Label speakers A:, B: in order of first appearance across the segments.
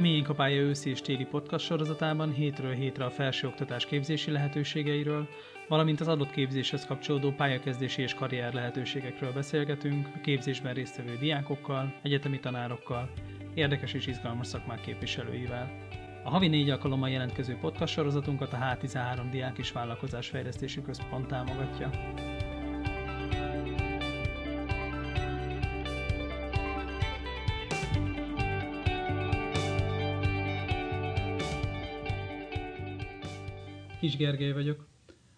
A: Miénk a pálya őszi és téli podcast sorozatában hétről hétre a felsőoktatás képzési lehetőségeiről, valamint az adott képzéshez kapcsolódó pályakezdési és karrier lehetőségekről beszélgetünk a képzésben résztvevő diákokkal, egyetemi tanárokkal, érdekes és izgalmas szakmák képviselőivel. A havi négy alkalommal jelentkező podcast sorozatunkat a H13 Diák és Vállalkozás Fejlesztési Központ támogatja. Kis Gergely vagyok.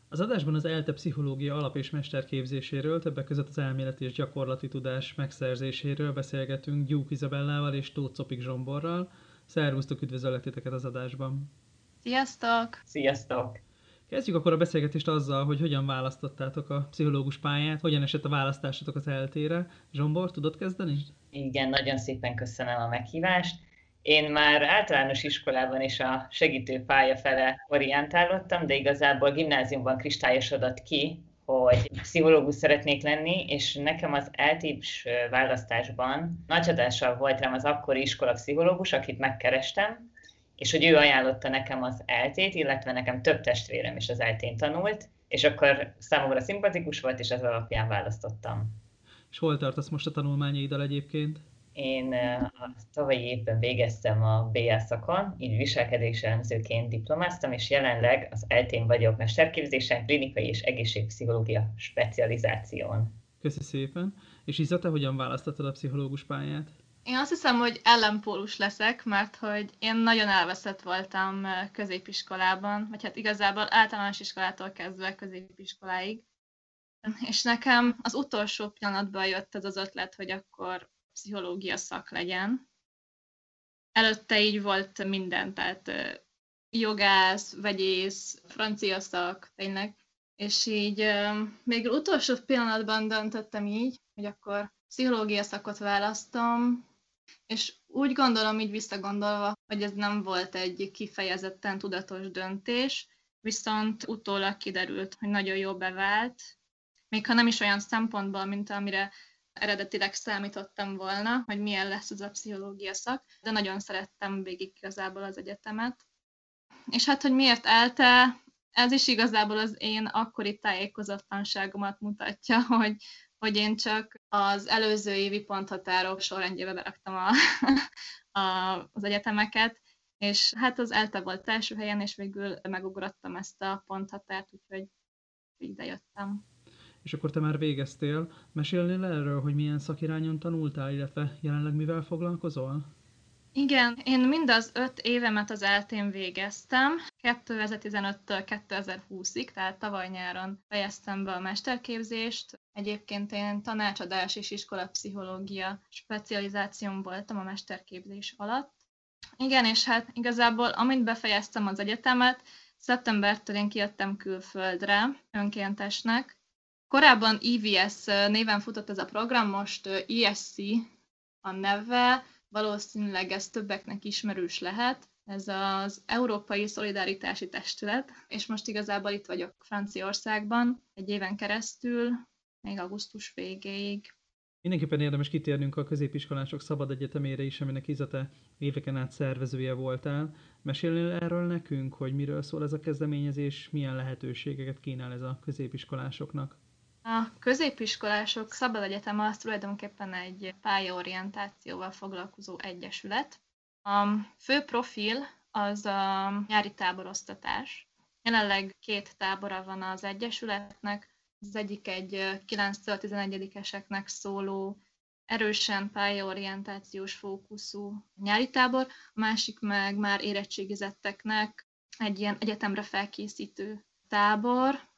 A: Az adásban az ELTE pszichológia alap- és mesterképzéséről, többek között az elméleti és gyakorlati tudás megszerzéséről beszélgetünk Gyúk Izabellával és Tóth Copik Zsomborral. Szervusztok, üdvözöllek titeket az adásban!
B: Sziasztok!
C: Sziasztok!
A: Kezdjük akkor a beszélgetést azzal, hogy hogyan választottátok a pszichológus pályát, hogyan esett a választásotok az eltére. Zsombor, tudod kezdeni?
C: Igen, nagyon szépen köszönöm a meghívást. Én már általános iskolában is a segítő pálya fele orientálódtam, de igazából gimnáziumban kristályosodott ki, hogy pszichológus szeretnék lenni, és nekem az eltíps választásban nagy hatással volt rám az akkori iskola pszichológus, akit megkerestem, és hogy ő ajánlotta nekem az eltét, illetve nekem több testvérem is az eltén tanult, és akkor számomra szimpatikus volt, és ez alapján választottam.
A: És hol tartasz most a tanulmányaiddal egyébként?
C: Én a tavalyi évben végeztem a BA szakon, így viselkedéselemzőként diplomáztam, és jelenleg az eltén vagyok mesterképzésen, klinikai és egészségpszichológia specializáción.
A: Köszi szépen. És Iza, te hogyan választottad a pszichológus pályát?
B: Én azt hiszem, hogy ellenpólus leszek, mert hogy én nagyon elveszett voltam középiskolában, vagy hát igazából általános iskolától kezdve középiskoláig. És nekem az utolsó pillanatban jött ez az ötlet, hogy akkor pszichológia szak legyen. Előtte így volt minden, tehát jogász, vegyész, francia szak, tényleg. És így még utolsó pillanatban döntöttem így, hogy akkor pszichológia szakot választom, és úgy gondolom, így visszagondolva, hogy ez nem volt egy kifejezetten tudatos döntés, viszont utólag kiderült, hogy nagyon jó bevált, még ha nem is olyan szempontból, mint amire eredetileg számítottam volna, hogy milyen lesz az a pszichológia szak, de nagyon szerettem végig igazából az egyetemet. És hát, hogy miért elte, ez is igazából az én akkori tájékozatlanságomat mutatja, hogy, hogy én csak az előző évi ponthatárok sorrendjébe beraktam a, a, az egyetemeket, és hát az ELTE volt első helyen, és végül megugrottam ezt a ponthatárt, úgyhogy ide jöttem.
A: És akkor te már végeztél. Mesélnél erről, hogy milyen szakirányon tanultál, illetve jelenleg mivel foglalkozol?
B: Igen, én mind az öt évemet az eltén végeztem, 2015-től 2020-ig, tehát tavaly nyáron fejeztem be a mesterképzést. Egyébként én tanácsadás és iskolapszichológia specializációm voltam a mesterképzés alatt. Igen, és hát igazából amint befejeztem az egyetemet, szeptembertől én kijöttem külföldre önkéntesnek, Korábban EVS néven futott ez a program, most ESC a neve, valószínűleg ez többeknek ismerős lehet. Ez az Európai Szolidaritási Testület, és most igazából itt vagyok Franciaországban egy éven keresztül, még augusztus végéig.
A: Mindenképpen érdemes kitérnünk a középiskolások szabad egyetemére is, aminek Izate éveken át szervezője voltál. Mesélnél erről nekünk, hogy miről szól ez a kezdeményezés, milyen lehetőségeket kínál ez a középiskolásoknak?
B: A középiskolások szabad egyetem az tulajdonképpen egy pályaorientációval foglalkozó egyesület. A fő profil az a nyári táboroztatás. Jelenleg két tábora van az egyesületnek. Az egyik egy 9-11-eseknek szóló erősen pályaorientációs fókuszú nyári tábor, a másik meg már érettségizetteknek egy ilyen egyetemre felkészítő tábor,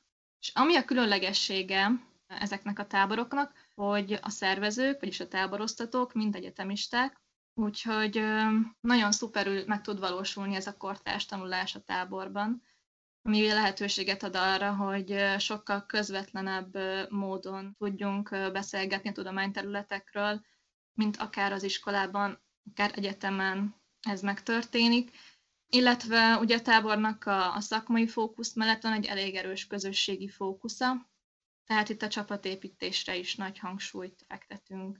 B: és ami a különlegessége ezeknek a táboroknak, hogy a szervezők, vagyis a táboroztatók mind egyetemisták, úgyhogy nagyon szuperül meg tud valósulni ez a kortárs tanulás a táborban, ami lehetőséget ad arra, hogy sokkal közvetlenebb módon tudjunk beszélgetni a tudományterületekről, mint akár az iskolában, akár egyetemen ez megtörténik, illetve ugye a tábornak a, a szakmai fókusz mellett van egy elég erős közösségi fókusza, tehát itt a csapatépítésre is nagy hangsúlyt fektetünk.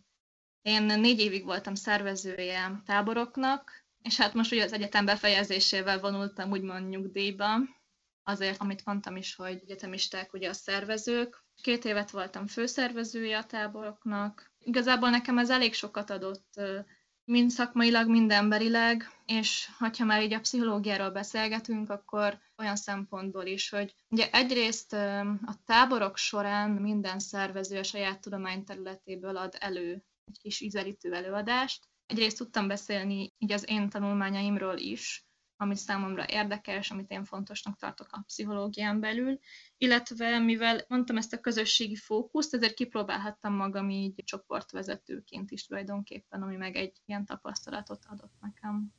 B: Én négy évig voltam szervezője táboroknak, És hát most ugye az egyetem befejezésével vonultam úgymond nyugdíjba, azért, amit mondtam is, hogy egyetemisták ugye a szervezők. Két évet voltam főszervezője a táboroknak. Igazából nekem ez elég sokat adott, mind szakmailag, mind emberileg, és ha már így a pszichológiáról beszélgetünk, akkor olyan szempontból is, hogy ugye egyrészt a táborok során minden szervező a saját tudományterületéből ad elő egy kis ízelítő előadást. Egyrészt tudtam beszélni így az én tanulmányaimról is, ami számomra érdekes, amit én fontosnak tartok a pszichológián belül, illetve mivel mondtam ezt a közösségi fókuszt, ezért kipróbálhattam magam így csoportvezetőként is tulajdonképpen, ami meg egy ilyen tapasztalatot adott nekem.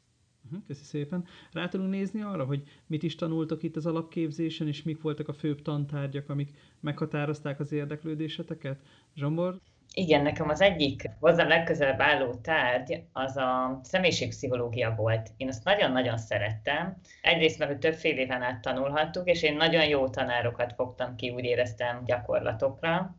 A: Köszi szépen. Rá tudunk nézni arra, hogy mit is tanultak itt az alapképzésen, és mik voltak a főbb tantárgyak, amik meghatározták az érdeklődéseteket? Zsombor?
C: Igen, nekem az egyik hozzám legközelebb álló tárgy az a személyiségpszichológia volt. Én azt nagyon-nagyon szerettem. Egyrészt mert több fél éven át tanulhattuk, és én nagyon jó tanárokat fogtam ki, úgy éreztem gyakorlatokra.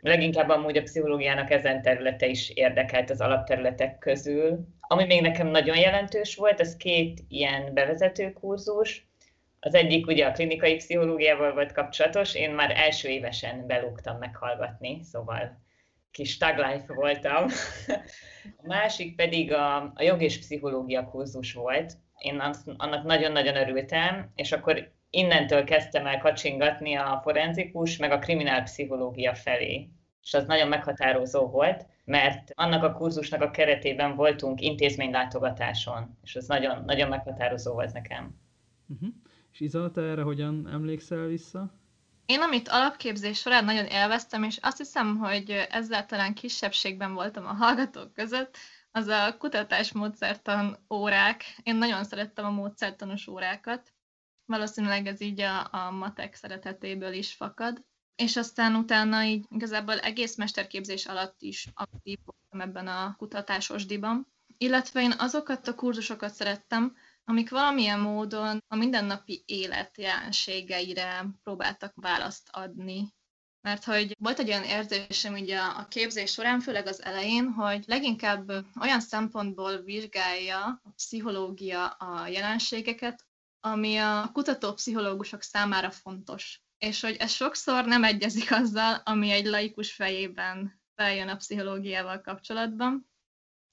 C: Leginkább amúgy a pszichológiának ezen területe is érdekelt az alapterületek közül. Ami még nekem nagyon jelentős volt, az két ilyen bevezető kurzus. Az egyik ugye a klinikai pszichológiával volt kapcsolatos, én már első évesen belúgtam meghallgatni, szóval kis taglife voltam. A másik pedig a, a jog és pszichológia kurzus volt. Én annak nagyon-nagyon örültem, és akkor innentől kezdtem el kacsingatni a forenzikus, meg a kriminálpszichológia felé. És az nagyon meghatározó volt, mert annak a kurzusnak a keretében voltunk intézménylátogatáson, és az nagyon, nagyon meghatározó volt nekem.
A: Uh-huh. És Iza, te erre hogyan emlékszel vissza?
B: Én, amit alapképzés során nagyon élveztem, és azt hiszem, hogy ezzel talán kisebbségben voltam a hallgatók között, az a kutatásmódszertan órák. Én nagyon szerettem a módszertanos órákat. Valószínűleg ez így a, a matek szeretetéből is fakad. És aztán utána így igazából egész mesterképzés alatt is aktív voltam ebben a kutatásos diban. Illetve én azokat a kurzusokat szerettem, amik valamilyen módon a mindennapi élet jelenségeire próbáltak választ adni. Mert hogy volt egy olyan érzésem ugye a képzés során, főleg az elején, hogy leginkább olyan szempontból vizsgálja a pszichológia a jelenségeket, ami a kutató pszichológusok számára fontos. És hogy ez sokszor nem egyezik azzal, ami egy laikus fejében feljön a pszichológiával kapcsolatban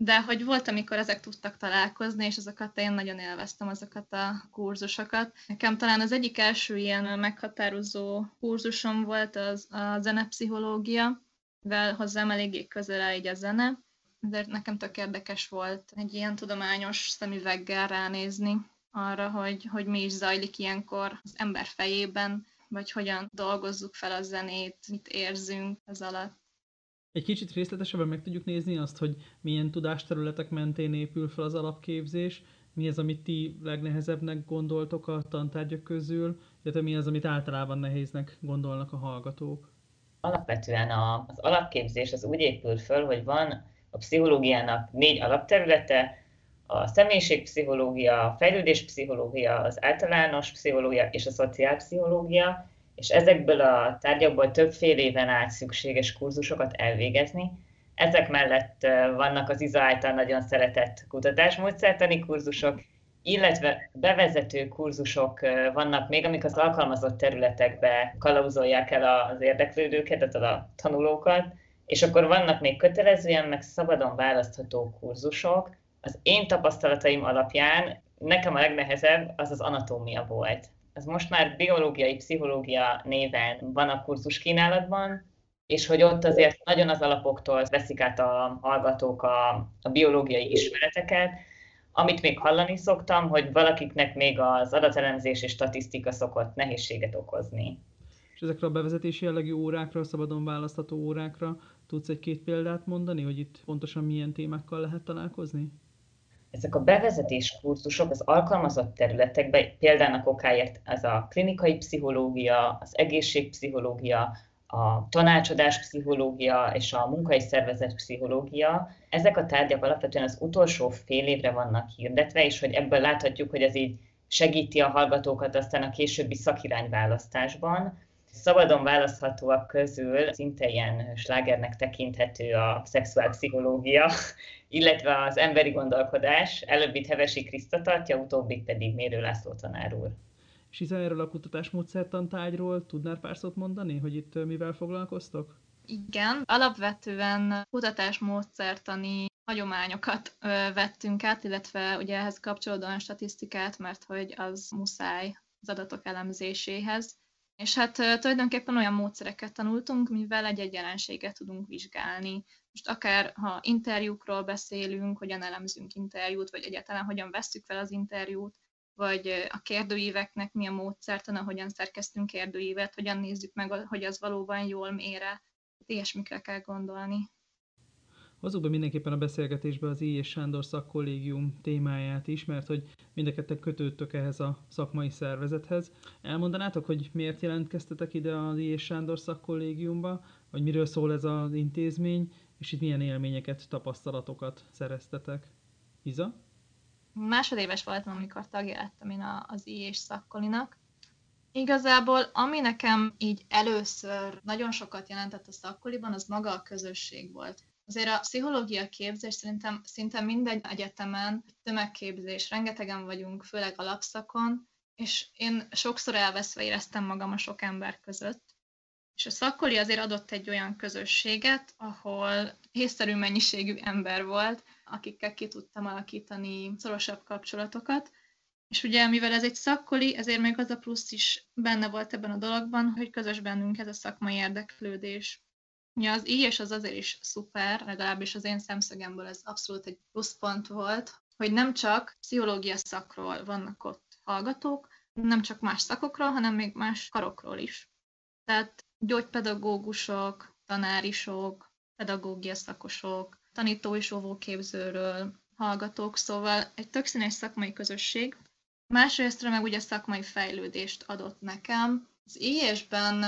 B: de hogy volt, amikor ezek tudtak találkozni, és azokat én nagyon élveztem, azokat a kurzusokat. Nekem talán az egyik első ilyen meghatározó kurzusom volt az a zenepszichológia, mivel hozzám eléggé közel áll a zene, de nekem tök érdekes volt egy ilyen tudományos szemüveggel ránézni arra, hogy, hogy mi is zajlik ilyenkor az ember fejében, vagy hogyan dolgozzuk fel a zenét, mit érzünk ez alatt.
A: Egy kicsit részletesebben meg tudjuk nézni azt, hogy milyen tudásterületek mentén épül fel az alapképzés, mi az, amit ti legnehezebbnek gondoltok a tantárgyak közül, illetve mi az, amit általában nehéznek gondolnak a hallgatók?
C: Alapvetően a, az alapképzés az úgy épül föl, hogy van a pszichológiának négy alapterülete, a személyiségpszichológia, a fejlődéspszichológia, az általános pszichológia és a szociálpszichológia, és ezekből a tárgyakból több fél éven át szükséges kurzusokat elvégezni. Ezek mellett vannak az ISA által nagyon szeretett kutatásmódszertani kurzusok, illetve bevezető kurzusok vannak még, amik az alkalmazott területekbe kalauzolják el az érdeklődőket, tehát a tanulókat, és akkor vannak még kötelezően, meg szabadon választható kurzusok. Az én tapasztalataim alapján nekem a legnehezebb az az anatómia volt ez most már biológiai pszichológia néven van a kurzus kínálatban, és hogy ott azért nagyon az alapoktól veszik át a hallgatók a, a biológiai ismereteket, amit még hallani szoktam, hogy valakiknek még az adatelemzés és statisztika szokott nehézséget okozni.
A: És ezekre a bevezetési jellegű órákra, a szabadon választható órákra tudsz egy-két példát mondani, hogy itt pontosan milyen témákkal lehet találkozni?
C: Ezek a bevezetés kurzusok az alkalmazott területekben, például okáért ez a klinikai pszichológia, az egészségpszichológia, a tanácsadás pszichológia és a munkai szervezet pszichológia, ezek a tárgyak alapvetően az utolsó fél évre vannak hirdetve, és hogy ebből láthatjuk, hogy ez így segíti a hallgatókat aztán a későbbi szakirányválasztásban. Szabadon választhatóak közül szinte ilyen slágernek tekinthető a szexuálpszichológia, illetve az emberi gondolkodás. Előbbit Hevesi Kriszta tartja, utóbbit pedig Mérő László tanár úr.
A: És hiszen erről a kutatásmódszertantágyról tudnál pár szót mondani, hogy itt mivel foglalkoztok?
B: Igen, alapvetően kutatásmódszertani hagyományokat vettünk át, illetve ugye ehhez kapcsolódóan statisztikát, mert hogy az muszáj az adatok elemzéséhez. És hát tulajdonképpen olyan módszereket tanultunk, mivel egy-egy jelenséget tudunk vizsgálni. Most akár ha interjúkról beszélünk, hogyan elemzünk interjút, vagy egyáltalán hogyan vesszük fel az interjút, vagy a kérdőíveknek mi a módszertana, hogyan szerkeztünk kérdőívet, hogyan nézzük meg, hogy az valóban jól mére. Ilyesmikre kell gondolni.
A: Hozzuk be mindenképpen a beszélgetésbe az I. és Sándor szakkollégium témáját is, mert hogy mindekettek kötődtök ehhez a szakmai szervezethez. Elmondanátok, hogy miért jelentkeztetek ide az I. és Sándor szakkollégiumba, vagy miről szól ez az intézmény, és itt milyen élményeket, tapasztalatokat szereztetek? Iza?
B: Másodéves voltam, amikor tagja lettem én az I. és szakkolinak. Igazából, ami nekem így először nagyon sokat jelentett a szakkoliban, az maga a közösség volt Azért a pszichológia képzés szerintem szinte mindegy egyetemen, tömegképzés, rengetegen vagyunk, főleg alapszakon, és én sokszor elveszve éreztem magam a sok ember között. És a szakkoli azért adott egy olyan közösséget, ahol észszerű mennyiségű ember volt, akikkel ki tudtam alakítani szorosabb kapcsolatokat. És ugye, mivel ez egy szakkoli, ezért még az a plusz is benne volt ebben a dologban, hogy közös bennünk ez a szakmai érdeklődés. Ja, az így és az azért is szuper, legalábbis az én szemszögemből ez abszolút egy pluszpont volt, hogy nem csak pszichológia szakról vannak ott hallgatók, nem csak más szakokról, hanem még más karokról is. Tehát gyógypedagógusok, tanárisok, pedagógia szakosok, tanító és óvóképzőről hallgatók, szóval egy tök színes szakmai közösség. Másrésztről meg ugye szakmai fejlődést adott nekem, az IES-ben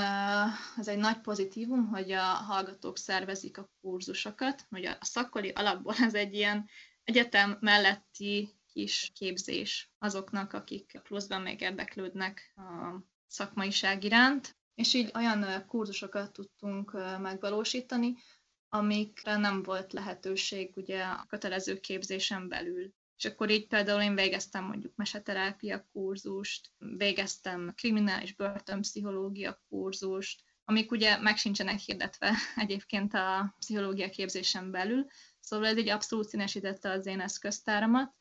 B: ez egy nagy pozitívum, hogy a hallgatók szervezik a kurzusokat, hogy a szakkoli alapból ez egy ilyen egyetem melletti kis képzés azoknak, akik pluszban még érdeklődnek a szakmaiság iránt, és így olyan kurzusokat tudtunk megvalósítani, amikre nem volt lehetőség ugye a kötelező képzésen belül. És akkor így például én végeztem mondjuk meseterápia kurzust, végeztem kriminális börtönpszichológia kurzust, amik ugye meg sincsenek hirdetve egyébként a pszichológia képzésen belül, szóval ez egy abszolút színesítette az én eszköztáramat.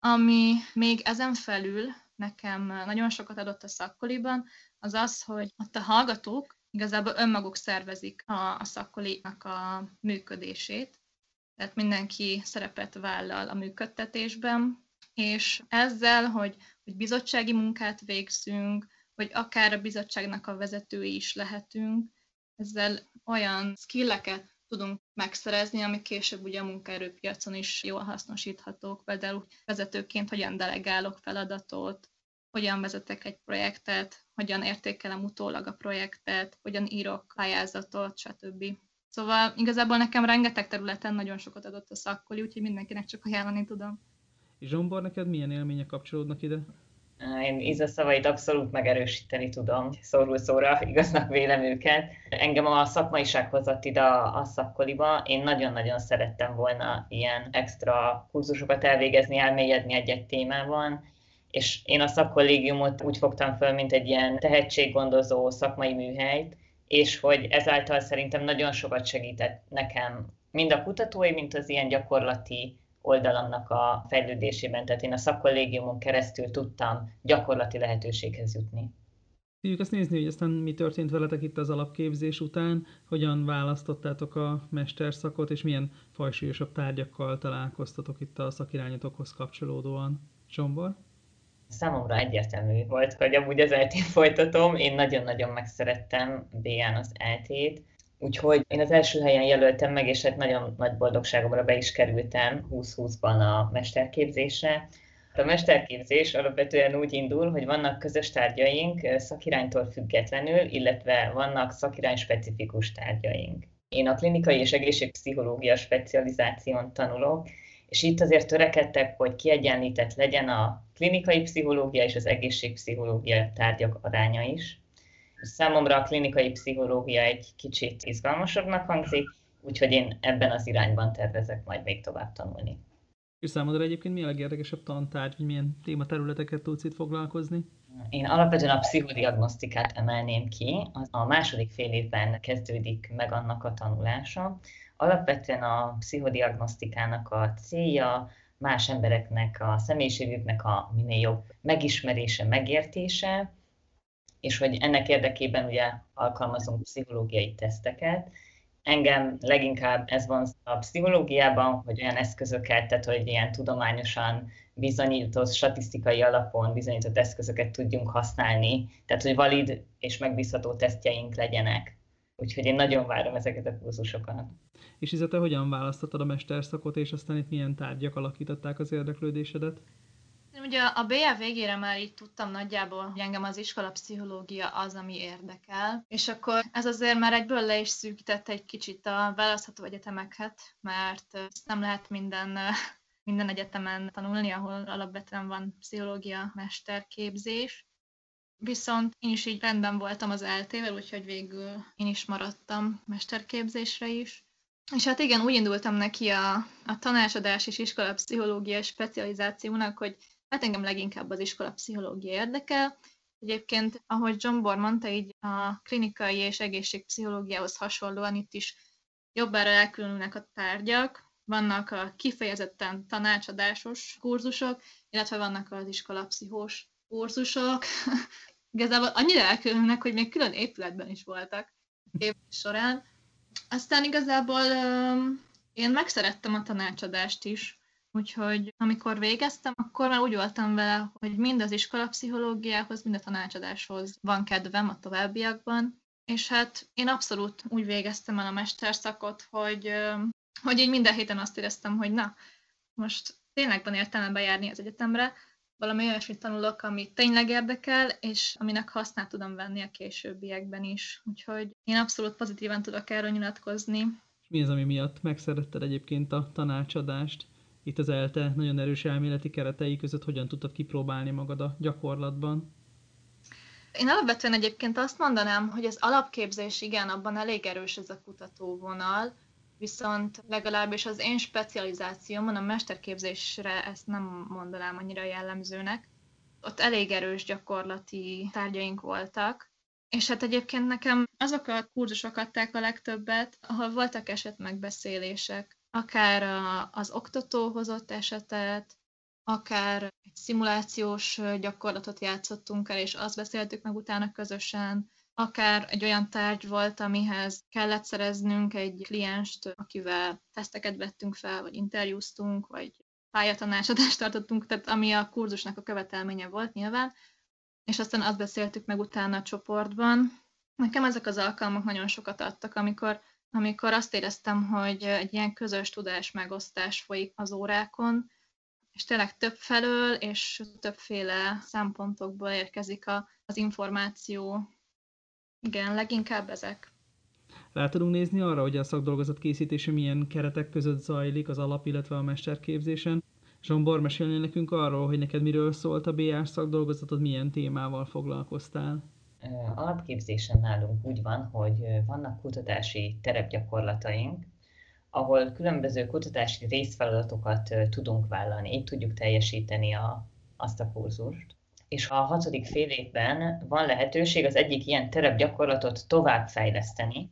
B: Ami még ezen felül nekem nagyon sokat adott a szakkoliban, az az, hogy ott a hallgatók igazából önmaguk szervezik a, a szakkolinak a működését, tehát mindenki szerepet vállal a működtetésben, és ezzel, hogy, hogy bizottsági munkát végzünk, vagy akár a bizottságnak a vezetői is lehetünk, ezzel olyan skilleket tudunk megszerezni, amik később ugye a munkaerőpiacon is jól hasznosíthatók, például vezetőként hogyan delegálok feladatot, hogyan vezetek egy projektet, hogyan értékelem utólag a projektet, hogyan írok pályázatot, stb. Szóval igazából nekem rengeteg területen nagyon sokat adott a szakkoli, úgyhogy mindenkinek csak ajánlani tudom.
A: Zsombor, neked milyen élmények kapcsolódnak ide?
C: Én Iza szavait abszolút megerősíteni tudom, szórul szóra igaznak vélem őket. Engem a szakmaiság hozott ide a, a szakkoliba. Én nagyon-nagyon szerettem volna ilyen extra kurzusokat elvégezni, elmélyedni egy-egy témában, és én a szakkollégiumot úgy fogtam föl, mint egy ilyen tehetséggondozó szakmai műhelyt, és hogy ezáltal szerintem nagyon sokat segített nekem, mind a kutatói, mint az ilyen gyakorlati oldalamnak a fejlődésében. Tehát én a szakkollégiumon keresztül tudtam gyakorlati lehetőséghez jutni.
A: Tudjuk azt nézni, hogy aztán mi történt veletek itt az alapképzés után, hogyan választottátok a mesterszakot, és milyen fajsúlyosabb tárgyakkal találkoztatok itt a szakirányotokhoz kapcsolódóan. Zsombor?
C: Számomra egyértelmű volt, hogy amúgy az eltét folytatom. Én nagyon-nagyon megszerettem BN az eltét, Úgyhogy én az első helyen jelöltem meg, és hát nagyon nagy boldogságomra be is kerültem 2020-ban a mesterképzésre. A mesterképzés alapvetően úgy indul, hogy vannak közös tárgyaink szakiránytól függetlenül, illetve vannak szakirány specifikus tárgyaink. Én a klinikai és egészségpszichológia specializáción tanulok, és itt azért törekedtek, hogy kiegyenlített legyen a klinikai pszichológia és az egészségpszichológia tárgyak aránya is. Számomra a klinikai pszichológia egy kicsit izgalmasabbnak hangzik, úgyhogy én ebben az irányban tervezek majd még tovább tanulni.
A: És számodra egyébként mi a legérdekesebb tantárgy, hogy milyen tématerületeket tudsz itt foglalkozni?
C: Én alapvetően a pszichodiagnosztikát emelném ki. A második fél évben kezdődik meg annak a tanulása. Alapvetően a pszichodiagnosztikának a célja más embereknek, a személyiségüknek a minél jobb megismerése, megértése, és hogy ennek érdekében ugye alkalmazunk pszichológiai teszteket, engem leginkább ez van a pszichológiában, hogy olyan eszközöket, tehát hogy ilyen tudományosan bizonyított, statisztikai alapon bizonyított eszközöket tudjunk használni, tehát hogy valid és megbízható tesztjeink legyenek. Úgyhogy én nagyon várom ezeket a kurzusokat.
A: És Izete, hogyan választottad a mesterszakot, és aztán itt milyen tárgyak alakították az érdeklődésedet?
B: Ugye a BA végére már így tudtam nagyjából, hogy engem az iskola pszichológia az, ami érdekel, és akkor ez azért már egyből le is szűkítette egy kicsit a választható egyetemeket, mert ezt nem lehet minden minden egyetemen tanulni, ahol alapvetően van pszichológia mesterképzés. Viszont én is így rendben voltam az eltével, úgyhogy végül én is maradtam mesterképzésre is. És hát igen, úgy indultam neki a, a tanácsadás és iskolapszichológia specializációnak, hogy hát engem leginkább az iskolapszichológia érdekel. Egyébként, ahogy John Bor mondta, így a klinikai és egészségpszichológiához hasonlóan itt is jobbára elkülönülnek a tárgyak, vannak a kifejezetten tanácsadásos kurzusok, illetve vannak az iskolapszichós kurzusok. Igazából annyira elkülönülnek, hogy még külön épületben is voltak év során. Aztán igazából um, én megszerettem a tanácsadást is, úgyhogy amikor végeztem, akkor már úgy voltam vele, hogy mind az iskolapszichológiához, mind a tanácsadáshoz van kedvem a továbbiakban, és hát én abszolút úgy végeztem el a mesterszakot, hogy hogy én minden héten azt éreztem, hogy na, most tényleg van értelme bejárni az egyetemre, valami olyasmit tanulok, ami tényleg érdekel, és aminek hasznát tudom venni a későbbiekben is. Úgyhogy én abszolút pozitívan tudok erről nyilatkozni.
A: Mi az, ami miatt megszeretted egyébként a tanácsadást? Itt az ELTE nagyon erős elméleti keretei között hogyan tudtad kipróbálni magad a gyakorlatban?
B: Én alapvetően egyébként azt mondanám, hogy az alapképzés igen, abban elég erős ez a kutatóvonal, viszont legalábbis az én specializációmon, a mesterképzésre ezt nem mondanám annyira jellemzőnek. Ott elég erős gyakorlati tárgyaink voltak, és hát egyébként nekem azok a kurzusok adták a legtöbbet, ahol voltak esetmegbeszélések, akár az oktató hozott esetet, akár egy szimulációs gyakorlatot játszottunk el, és azt beszéltük meg utána közösen, akár egy olyan tárgy volt, amihez kellett szereznünk egy klienst, akivel teszteket vettünk fel, vagy interjúztunk, vagy pályatanácsadást tartottunk, tehát ami a kurzusnak a követelménye volt nyilván, és aztán azt beszéltük meg utána a csoportban. Nekem ezek az alkalmak nagyon sokat adtak, amikor, amikor azt éreztem, hogy egy ilyen közös tudás megosztás folyik az órákon, és tényleg több felől és többféle szempontokból érkezik a, az információ igen, leginkább ezek.
A: Rá tudunk nézni arra, hogy a szakdolgozat készítése milyen keretek között zajlik az alap, illetve a mesterképzésen. Zsombor, mesélni nekünk arról, hogy neked miről szólt a BR szakdolgozatod, milyen témával foglalkoztál?
C: Alapképzésen nálunk úgy van, hogy vannak kutatási terepgyakorlataink, ahol különböző kutatási részfeladatokat tudunk vállalni, így tudjuk teljesíteni a, azt a kurzust és a hatodik fél évben van lehetőség az egyik ilyen terepgyakorlatot továbbfejleszteni,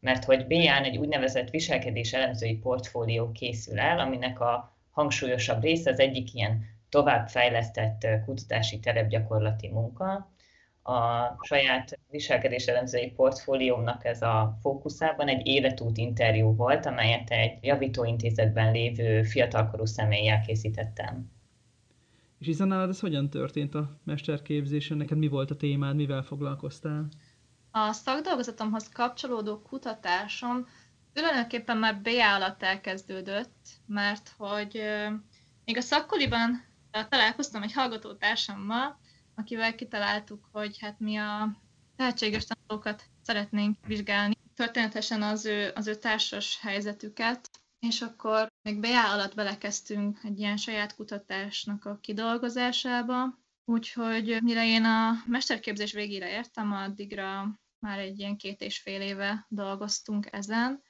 C: mert hogy BA-n egy úgynevezett viselkedés elemzői portfólió készül el, aminek a hangsúlyosabb része az egyik ilyen továbbfejlesztett kutatási terepgyakorlati munka. A saját viselkedés elemzői portfóliómnak ez a fókuszában egy életút interjú volt, amelyet egy javítóintézetben lévő fiatalkorú személlyel készítettem.
A: És hiszen nálad ez hogyan történt a mesterképzésen? Neked mi volt a témád, mivel foglalkoztál?
B: A szakdolgozatomhoz kapcsolódó kutatásom tulajdonképpen már BA alatt elkezdődött, mert hogy még a szakkoliban találkoztam egy hallgatótársammal, akivel kitaláltuk, hogy hát mi a tehetséges tanulókat szeretnénk vizsgálni. Történetesen az ő, az ő társas helyzetüket, és akkor még BA alatt belekezdtünk egy ilyen saját kutatásnak a kidolgozásába, Úgyhogy mire én a mesterképzés végére értem, addigra már egy ilyen két és fél éve dolgoztunk ezen,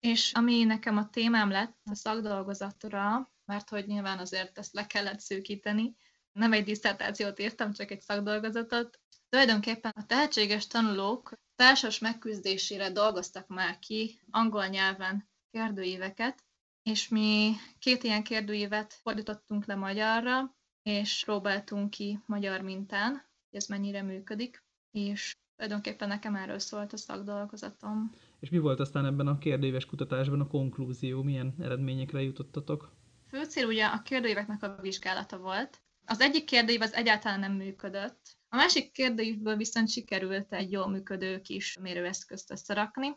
B: és ami nekem a témám lett a szakdolgozatra, mert hogy nyilván azért ezt le kellett szűkíteni, nem egy diszertációt írtam, csak egy szakdolgozatot. Tulajdonképpen a tehetséges tanulók társas megküzdésére dolgoztak már ki angol nyelven kérdőíveket, és mi két ilyen kérdőívet fordítottunk le magyarra, és próbáltunk ki magyar mintán, hogy ez mennyire működik, és tulajdonképpen nekem erről szólt a szakdolgozatom.
A: És mi volt aztán ebben a kérdéves kutatásban a konklúzió? Milyen eredményekre jutottatok?
B: Fő cél ugye a kérdőíveknek a vizsgálata volt. Az egyik kérdőív az egyáltalán nem működött. A másik kérdőívből viszont sikerült egy jól működő kis mérőeszközt összerakni.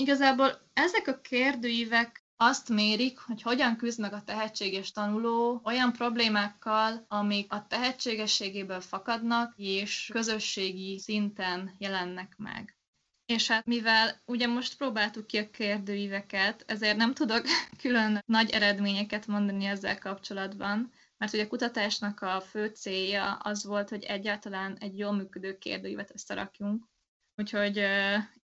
B: Igazából ezek a kérdőívek azt mérik, hogy hogyan küzd meg a tehetséges tanuló olyan problémákkal, amik a tehetségességéből fakadnak, és közösségi szinten jelennek meg. És hát mivel ugye most próbáltuk ki a kérdőíveket, ezért nem tudok külön nagy eredményeket mondani ezzel kapcsolatban, mert ugye a kutatásnak a fő célja az volt, hogy egyáltalán egy jól működő kérdőívet összerakjunk. Úgyhogy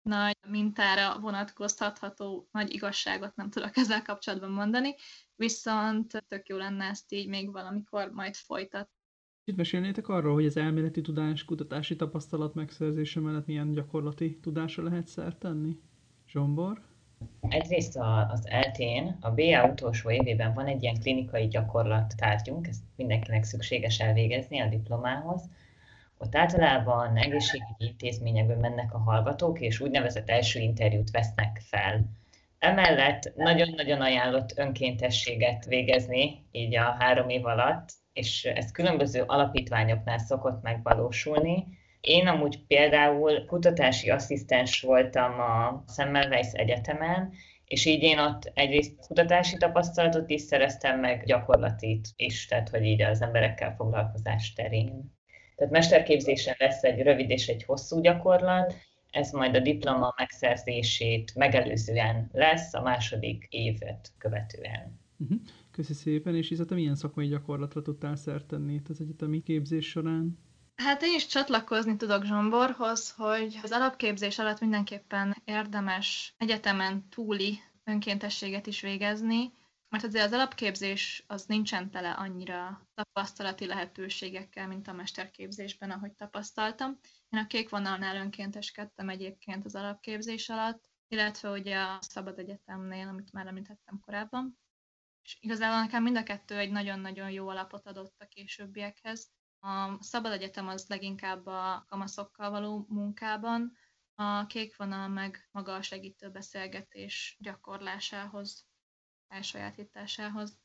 B: nagy mintára vonatkoztatható nagy igazságot nem tudok ezzel kapcsolatban mondani, viszont tök jó lenne ezt így még valamikor majd folytat.
A: Itt mesélnétek arról, hogy az elméleti tudás, kutatási tapasztalat megszerzése mellett milyen gyakorlati tudásra lehet szert tenni? Zsombor?
C: Egyrészt az eltén, a BA utolsó évében van egy ilyen klinikai gyakorlat tárgyunk, ezt mindenkinek szükséges elvégezni a diplomához, ott általában egészségügyi intézményekből mennek a hallgatók, és úgynevezett első interjút vesznek fel. Emellett nagyon-nagyon ajánlott önkéntességet végezni, így a három év alatt, és ez különböző alapítványoknál szokott megvalósulni. Én amúgy például kutatási asszisztens voltam a Semmelweis Egyetemen, és így én ott egyrészt kutatási tapasztalatot is szereztem, meg gyakorlatit is, tehát hogy így az emberekkel foglalkozás terén. Tehát mesterképzésen lesz egy rövid és egy hosszú gyakorlat, ez majd a diploma megszerzését megelőzően lesz, a második évet követően.
A: Uh-huh. Köszi szépen, és Izata, milyen szakmai gyakorlatra tudtál szert tenni itt az egyetemi képzés során?
B: Hát én is csatlakozni tudok Zsomborhoz, hogy az alapképzés alatt mindenképpen érdemes egyetemen túli önkéntességet is végezni, mert azért az alapképzés az nincsen tele annyira tapasztalati lehetőségekkel, mint a mesterképzésben, ahogy tapasztaltam. Én a kék vonalnál önkénteskedtem egyébként az alapképzés alatt, illetve ugye a Szabad Egyetemnél, amit már említettem korábban. És igazából nekem mind a kettő egy nagyon-nagyon jó alapot adott a későbbiekhez. A Szabad Egyetem az leginkább a kamaszokkal való munkában, a kék vonal meg maga a segítő beszélgetés gyakorlásához elsajátításához.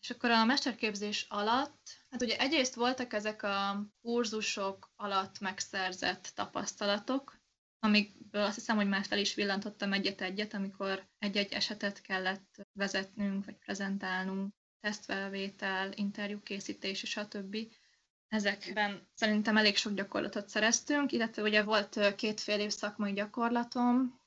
B: És akkor a mesterképzés alatt, hát ugye egyrészt voltak ezek a kurzusok alatt megszerzett tapasztalatok, amikből azt hiszem, hogy már fel is villantottam egyet-egyet, amikor egy-egy esetet kellett vezetnünk, vagy prezentálnunk, tesztfelvétel, interjúkészítés, és a többi. Ezekben szerintem elég sok gyakorlatot szereztünk, illetve ugye volt két fél év szakmai gyakorlatom,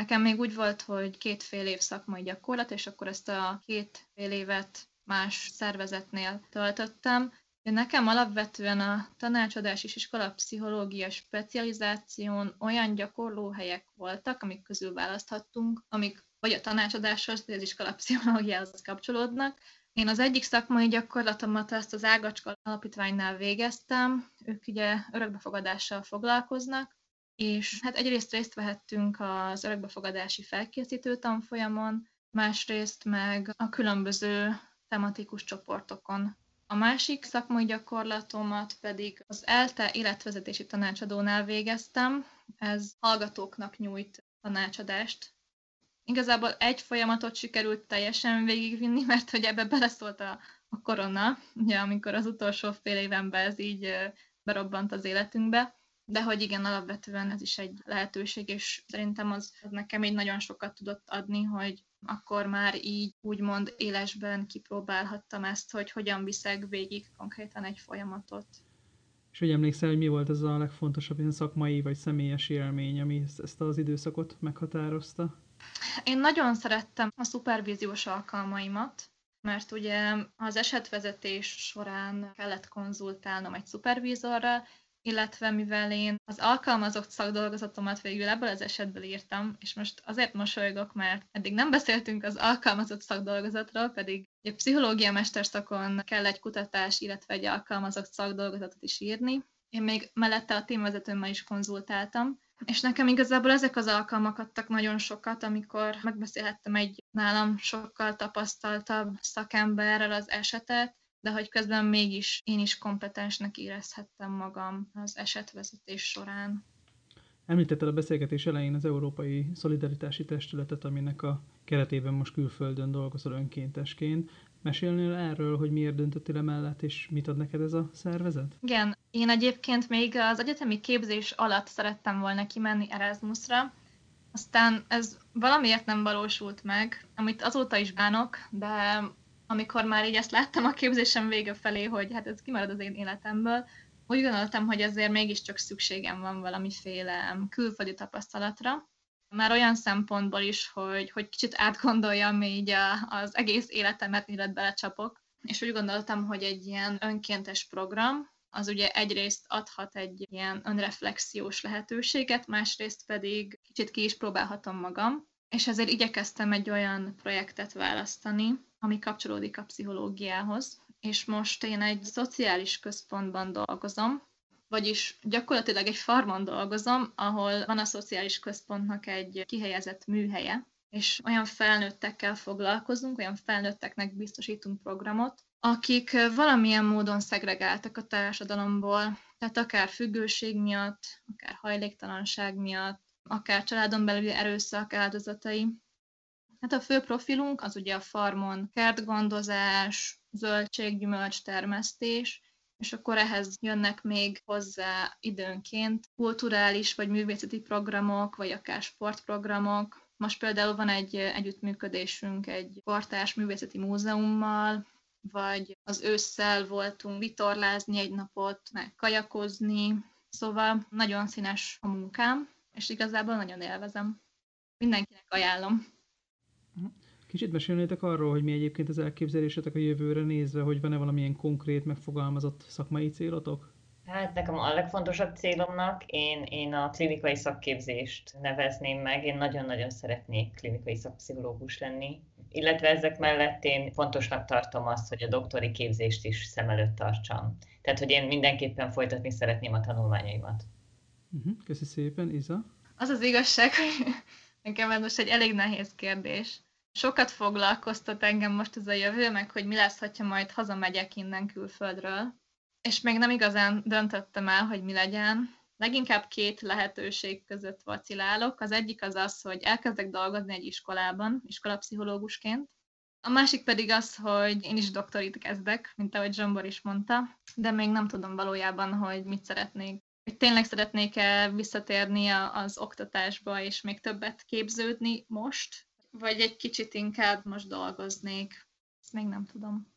B: Nekem még úgy volt, hogy két fél év szakmai gyakorlat, és akkor ezt a két fél évet más szervezetnél töltöttem. Nekem alapvetően a tanácsadás és pszichológia specializáción olyan gyakorlóhelyek voltak, amik közül választhattunk, amik vagy a tanácsadáshoz, vagy az pszichológiához kapcsolódnak. Én az egyik szakmai gyakorlatomat ezt az Ágacska alapítványnál végeztem, ők ugye örökbefogadással foglalkoznak, és hát egyrészt részt vehettünk az örökbefogadási felkészítő tanfolyamon, másrészt meg a különböző tematikus csoportokon. A másik szakmai gyakorlatomat pedig az ELTE életvezetési tanácsadónál végeztem. Ez hallgatóknak nyújt tanácsadást. Igazából egy folyamatot sikerült teljesen végigvinni, mert hogy ebbe beleszólt a, a korona, ugye, amikor az utolsó fél évenben ez így berobbant az életünkbe de hogy igen, alapvetően ez is egy lehetőség, és szerintem az, az nekem így nagyon sokat tudott adni, hogy akkor már így úgymond élesben kipróbálhattam ezt, hogy hogyan viszek végig konkrétan egy folyamatot.
A: És hogy emlékszel, hogy mi volt ez a legfontosabb ilyen szakmai vagy személyes élmény, ami ezt az időszakot meghatározta?
B: Én nagyon szerettem a szupervíziós alkalmaimat, mert ugye az esetvezetés során kellett konzultálnom egy szupervízorral, illetve mivel én az alkalmazott szakdolgozatomat végül ebből az esetből írtam, és most azért mosolygok, mert eddig nem beszéltünk az alkalmazott szakdolgozatról, pedig egy pszichológia mesterszakon kell egy kutatás, illetve egy alkalmazott szakdolgozatot is írni. Én még mellette a témvezetőmmel is konzultáltam, és nekem igazából ezek az alkalmak adtak nagyon sokat, amikor megbeszélhettem egy nálam sokkal tapasztaltabb szakemberrel az esetet, de hogy közben mégis én is kompetensnek érezhettem magam az esetvezetés során.
A: Említetted a beszélgetés elején az Európai Szolidaritási Testületet, aminek a keretében most külföldön dolgozol önkéntesként. Mesélnél erről, hogy miért döntöttél le mellett, és mit ad neked ez a szervezet?
B: Igen, én egyébként még az egyetemi képzés alatt szerettem volna kimenni Erasmusra, aztán ez valamiért nem valósult meg, amit azóta is bánok, de amikor már így ezt láttam a képzésem vége felé, hogy hát ez kimarad az én életemből, úgy gondoltam, hogy ezért mégiscsak szükségem van valamiféle külföldi tapasztalatra. Már olyan szempontból is, hogy, hogy kicsit átgondoljam így a, az egész életemet, illetve belecsapok. És úgy gondoltam, hogy egy ilyen önkéntes program, az ugye egyrészt adhat egy ilyen önreflexiós lehetőséget, másrészt pedig kicsit ki is próbálhatom magam, és ezért igyekeztem egy olyan projektet választani, ami kapcsolódik a pszichológiához, és most én egy szociális központban dolgozom, vagyis gyakorlatilag egy farmon dolgozom, ahol van a szociális központnak egy kihelyezett műhelye, és olyan felnőttekkel foglalkozunk, olyan felnőtteknek biztosítunk programot, akik valamilyen módon szegregáltak a társadalomból, tehát akár függőség miatt, akár hajléktalanság miatt, akár családon belüli erőszak áldozatai. Hát a fő profilunk az ugye a farmon kertgondozás, zöldség-gyümölcs termesztés, és akkor ehhez jönnek még hozzá időnként kulturális vagy művészeti programok, vagy akár sportprogramok. Most például van egy együttműködésünk egy portás művészeti múzeummal, vagy az ősszel voltunk vitorlázni egy napot, meg kajakozni, szóval nagyon színes a munkám, és igazából nagyon élvezem. Mindenkinek ajánlom.
A: Kicsit mesélnétek arról, hogy mi egyébként az elképzelésetek a jövőre nézve, hogy van-e valamilyen konkrét, megfogalmazott szakmai célotok?
C: Hát nekem a legfontosabb célomnak én, én a klinikai szakképzést nevezném meg. Én nagyon-nagyon szeretnék klinikai szakpszichológus lenni, illetve ezek mellett én fontosnak tartom azt, hogy a doktori képzést is szem előtt tartsam. Tehát, hogy én mindenképpen folytatni szeretném a tanulmányaimat.
A: Uh-huh, köszi szépen, Iza.
B: Az az igazság, hogy nekem ez most egy elég nehéz kérdés. Sokat foglalkoztat engem most ez a jövő, meg hogy mi lesz, ha majd hazamegyek innen külföldről. És még nem igazán döntöttem el, hogy mi legyen. Leginkább két lehetőség között vacilálok. Az egyik az az, hogy elkezdek dolgozni egy iskolában, iskolapszichológusként. A másik pedig az, hogy én is doktorit kezdek, mint ahogy Zsombor is mondta, de még nem tudom valójában, hogy mit szeretnék hogy tényleg szeretnék-e visszatérni az oktatásba, és még többet képződni most, vagy egy kicsit inkább most dolgoznék. Ezt még nem tudom.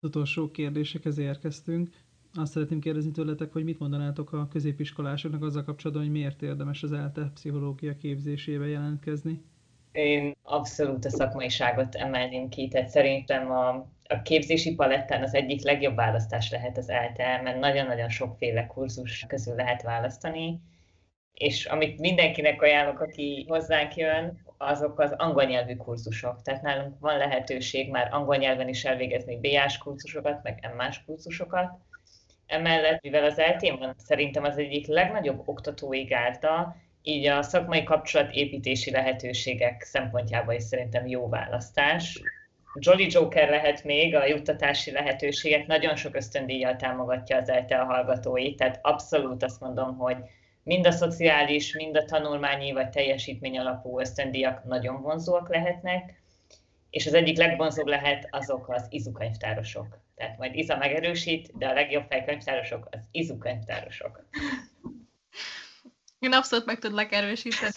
A: Az utolsó kérdésekhez érkeztünk. Azt szeretném kérdezni tőletek, hogy mit mondanátok a középiskolásoknak azzal kapcsolatban, hogy miért érdemes az ELTE pszichológia képzésébe jelentkezni?
C: Én abszolút a szakmaiságot emelném ki, tehát szerintem a, a képzési palettán az egyik legjobb választás lehet az ELTE, mert nagyon-nagyon sokféle kurzus közül lehet választani, és amit mindenkinek ajánlok, aki hozzánk jön, azok az angol nyelvű kurzusok. Tehát nálunk van lehetőség már angol nyelven is elvégezni BA-s kurzusokat, meg MA-s kurzusokat. Emellett, mivel az eltén szerintem az egyik legnagyobb oktatói gárda, így a szakmai kapcsolatépítési lehetőségek szempontjából is szerintem jó választás. Jolly Joker lehet még, a juttatási lehetőségek nagyon sok ösztöndíjjal támogatja az ELTE a hallgatóit, tehát abszolút azt mondom, hogy mind a szociális, mind a tanulmányi vagy teljesítmény alapú ösztöndíjak nagyon vonzóak lehetnek, és az egyik legvonzóbb lehet azok az izukönyvtárosok. Tehát majd Iza megerősít, de a legjobb fejkönyvtárosok az izukönyvtárosok.
B: Én abszolút meg tudlak erősíteni.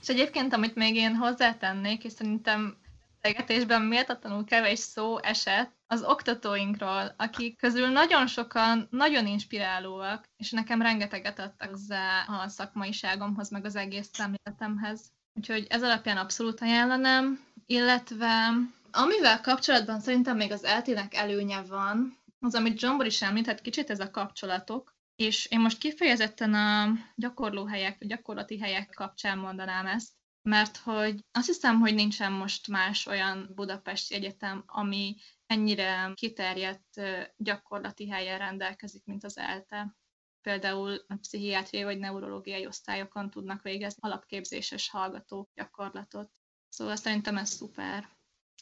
B: És egyébként, amit még én hozzátennék, és szerintem beszélgetésben méltatlanul kevés szó esett az oktatóinkról, akik közül nagyon sokan nagyon inspirálóak, és nekem rengeteget adtak hozzá a szakmaiságomhoz, meg az egész szemléletemhez. Úgyhogy ez alapján abszolút ajánlanám, illetve Amivel kapcsolatban szerintem még az eltének előnye van, az, amit John is említett, kicsit ez a kapcsolatok, és én most kifejezetten a gyakorlóhelyek, a gyakorlati helyek kapcsán mondanám ezt, mert hogy azt hiszem, hogy nincsen most más olyan budapesti egyetem, ami ennyire kiterjedt gyakorlati helyen rendelkezik, mint az ELTE. Például a pszichiátriai vagy neurológiai osztályokon tudnak végezni alapképzéses hallgatók gyakorlatot. Szóval szerintem ez szuper.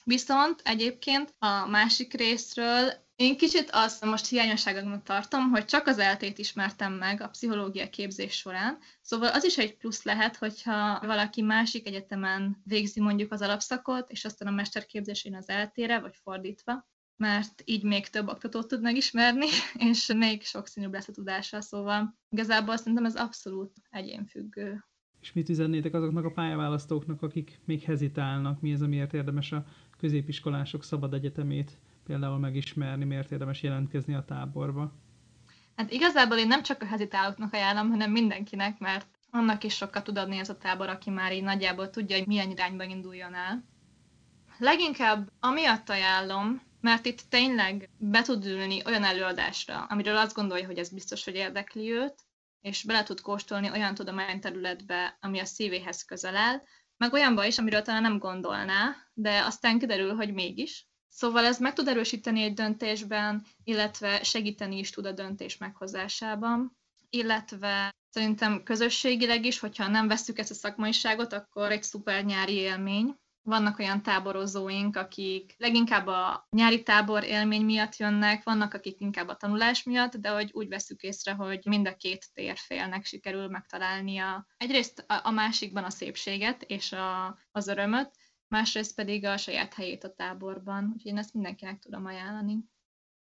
B: Viszont egyébként a másik részről én kicsit azt most hiányosságoknak tartom, hogy csak az eltét ismertem meg a pszichológia képzés során, szóval az is egy plusz lehet, hogyha valaki másik egyetemen végzi mondjuk az alapszakot, és aztán a mesterképzésén az eltére, vagy fordítva, mert így még több oktatót tud megismerni, és még sokszínűbb lesz a tudása, szóval igazából szerintem ez abszolút egyénfüggő.
A: És mit üzennétek azoknak a pályaválasztóknak, akik még hezitálnak, mi az, amiért érdemes a középiskolások szabad egyetemét például megismerni, miért érdemes jelentkezni a táborba?
B: Hát igazából én nem csak a hezitálóknak ajánlom, hanem mindenkinek, mert annak is sokat tud adni ez a tábor, aki már így nagyjából tudja, hogy milyen irányba induljon el. Leginkább amiatt ajánlom, mert itt tényleg be tud ülni olyan előadásra, amiről azt gondolja, hogy ez biztos, hogy érdekli őt, és bele tud kóstolni olyan tudományterületbe, ami a szívéhez közel áll, meg olyanba is, amiről talán nem gondolná, de aztán kiderül, hogy mégis. Szóval ez meg tud erősíteni egy döntésben, illetve segíteni is tud a döntés meghozásában, illetve szerintem közösségileg is, hogyha nem veszük ezt a szakmaiságot, akkor egy szuper nyári élmény, vannak olyan táborozóink, akik leginkább a nyári tábor élmény miatt jönnek, vannak, akik inkább a tanulás miatt, de hogy úgy veszük észre, hogy mind a két térfélnek sikerül megtalálnia egyrészt a, másikban a szépséget és a, az örömöt, másrészt pedig a saját helyét a táborban. Úgyhogy én ezt mindenkinek tudom ajánlani.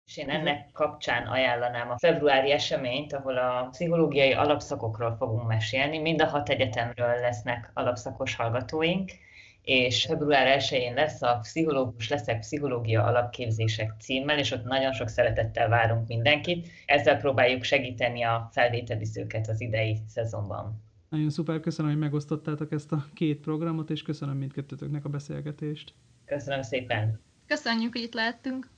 C: És én ennek kapcsán ajánlanám a februári eseményt, ahol a pszichológiai alapszakokról fogunk mesélni. Mind a hat egyetemről lesznek alapszakos hallgatóink, és február 1-én lesz a Pszichológus leszek pszichológia alapképzések címmel, és ott nagyon sok szeretettel várunk mindenkit. Ezzel próbáljuk segíteni a felvételizőket az idei szezonban.
A: Nagyon szuper, köszönöm, hogy megosztottátok ezt a két programot, és köszönöm mindkettőtöknek a beszélgetést.
C: Köszönöm szépen!
B: Köszönjük, hogy itt lehettünk!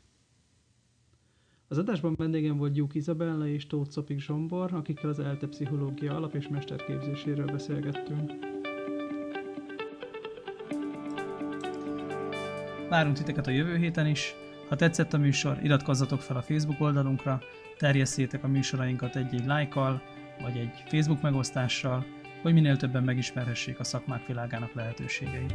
A: Az adásban vendégem volt Gyuk Izabella és Tóth Szopik Zsombor, akikkel az ELTE pszichológia alap- és mesterképzéséről beszélgettünk. Várunk titeket a jövő héten is. Ha tetszett a műsor, iratkozzatok fel a Facebook oldalunkra, terjesszétek a műsorainkat egy-egy lájkkal, vagy egy Facebook megosztással, hogy minél többen megismerhessék a szakmák világának lehetőségeit.